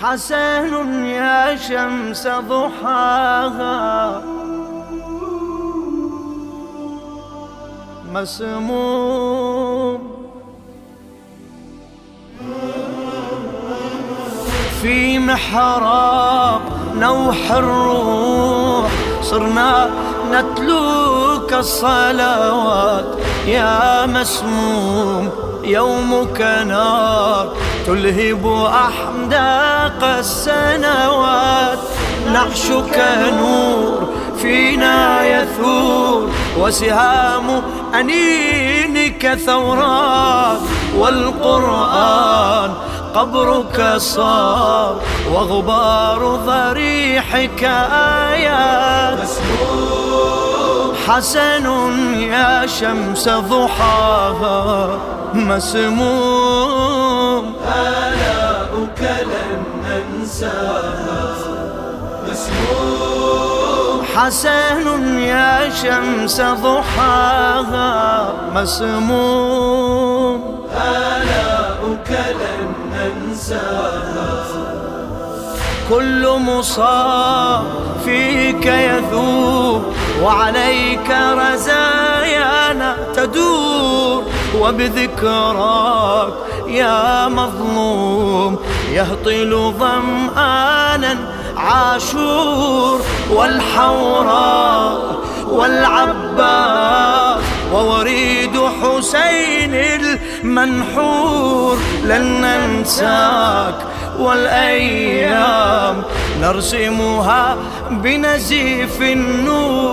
حسن يا شمس ضحاها. مسموم. في محراب نوح الروح صرنا نتلوك الصلوات يا مسموم يومك نار. تلهب أحداق السنوات. نعشك نور فينا يثور. وسهام أنينك ثورات. والقرآن قبرك صار. وغبار ضريحك آيات. حسن يا شمس ضحاها مسموم. آلاؤك لن ننساها مسموم. حسن يا شمس ضحاها مسموم. آلاؤك لن ننساها كل مصاب فيك يذوب. وعليك رزايانا تدور وبذكراك يا مظلوم يهطل ظمآنا عاشور والحوراء والعباس ووريد حسين المنحور لن ننساك والأيام نرسمها بنزيف النور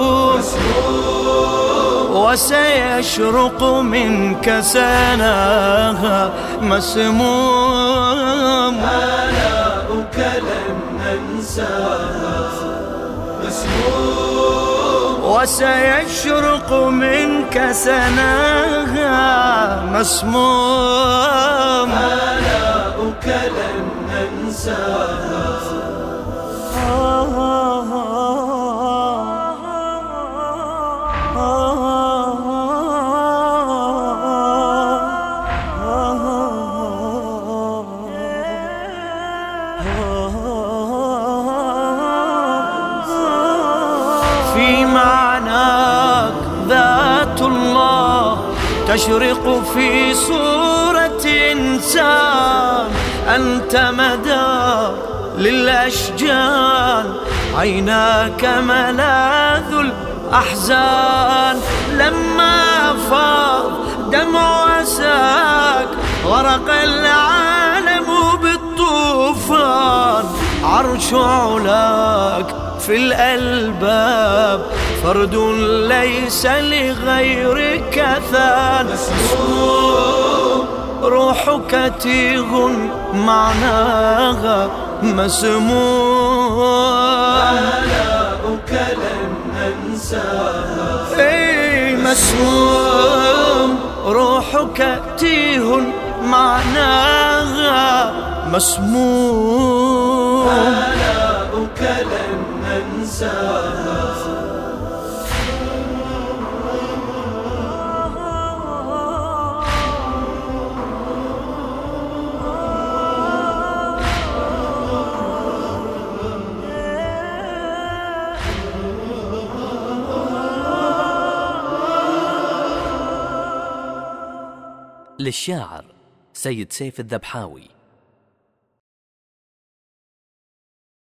وسيشرق منك سناها مسموم. آلاؤك لن ننساها. مسموم. وسيشرق منك سناها مسموم. آلاؤك لن ننساها. في معناك ذات الله تشرق في صورة إنسان أنت مدى للأشجان. عيناك ملاذ الأحزان. لما فاض دمع أساك غرق العالم عرش علاك في الألباب فرد ليس لغيرك ثان روحك تيغ معناها مسموم آلاؤك لن ننساها اي مسموم روحك تيه معناها مسموم. آلاؤك لن ننساها للشاعر سيد سيف الذبحاوي.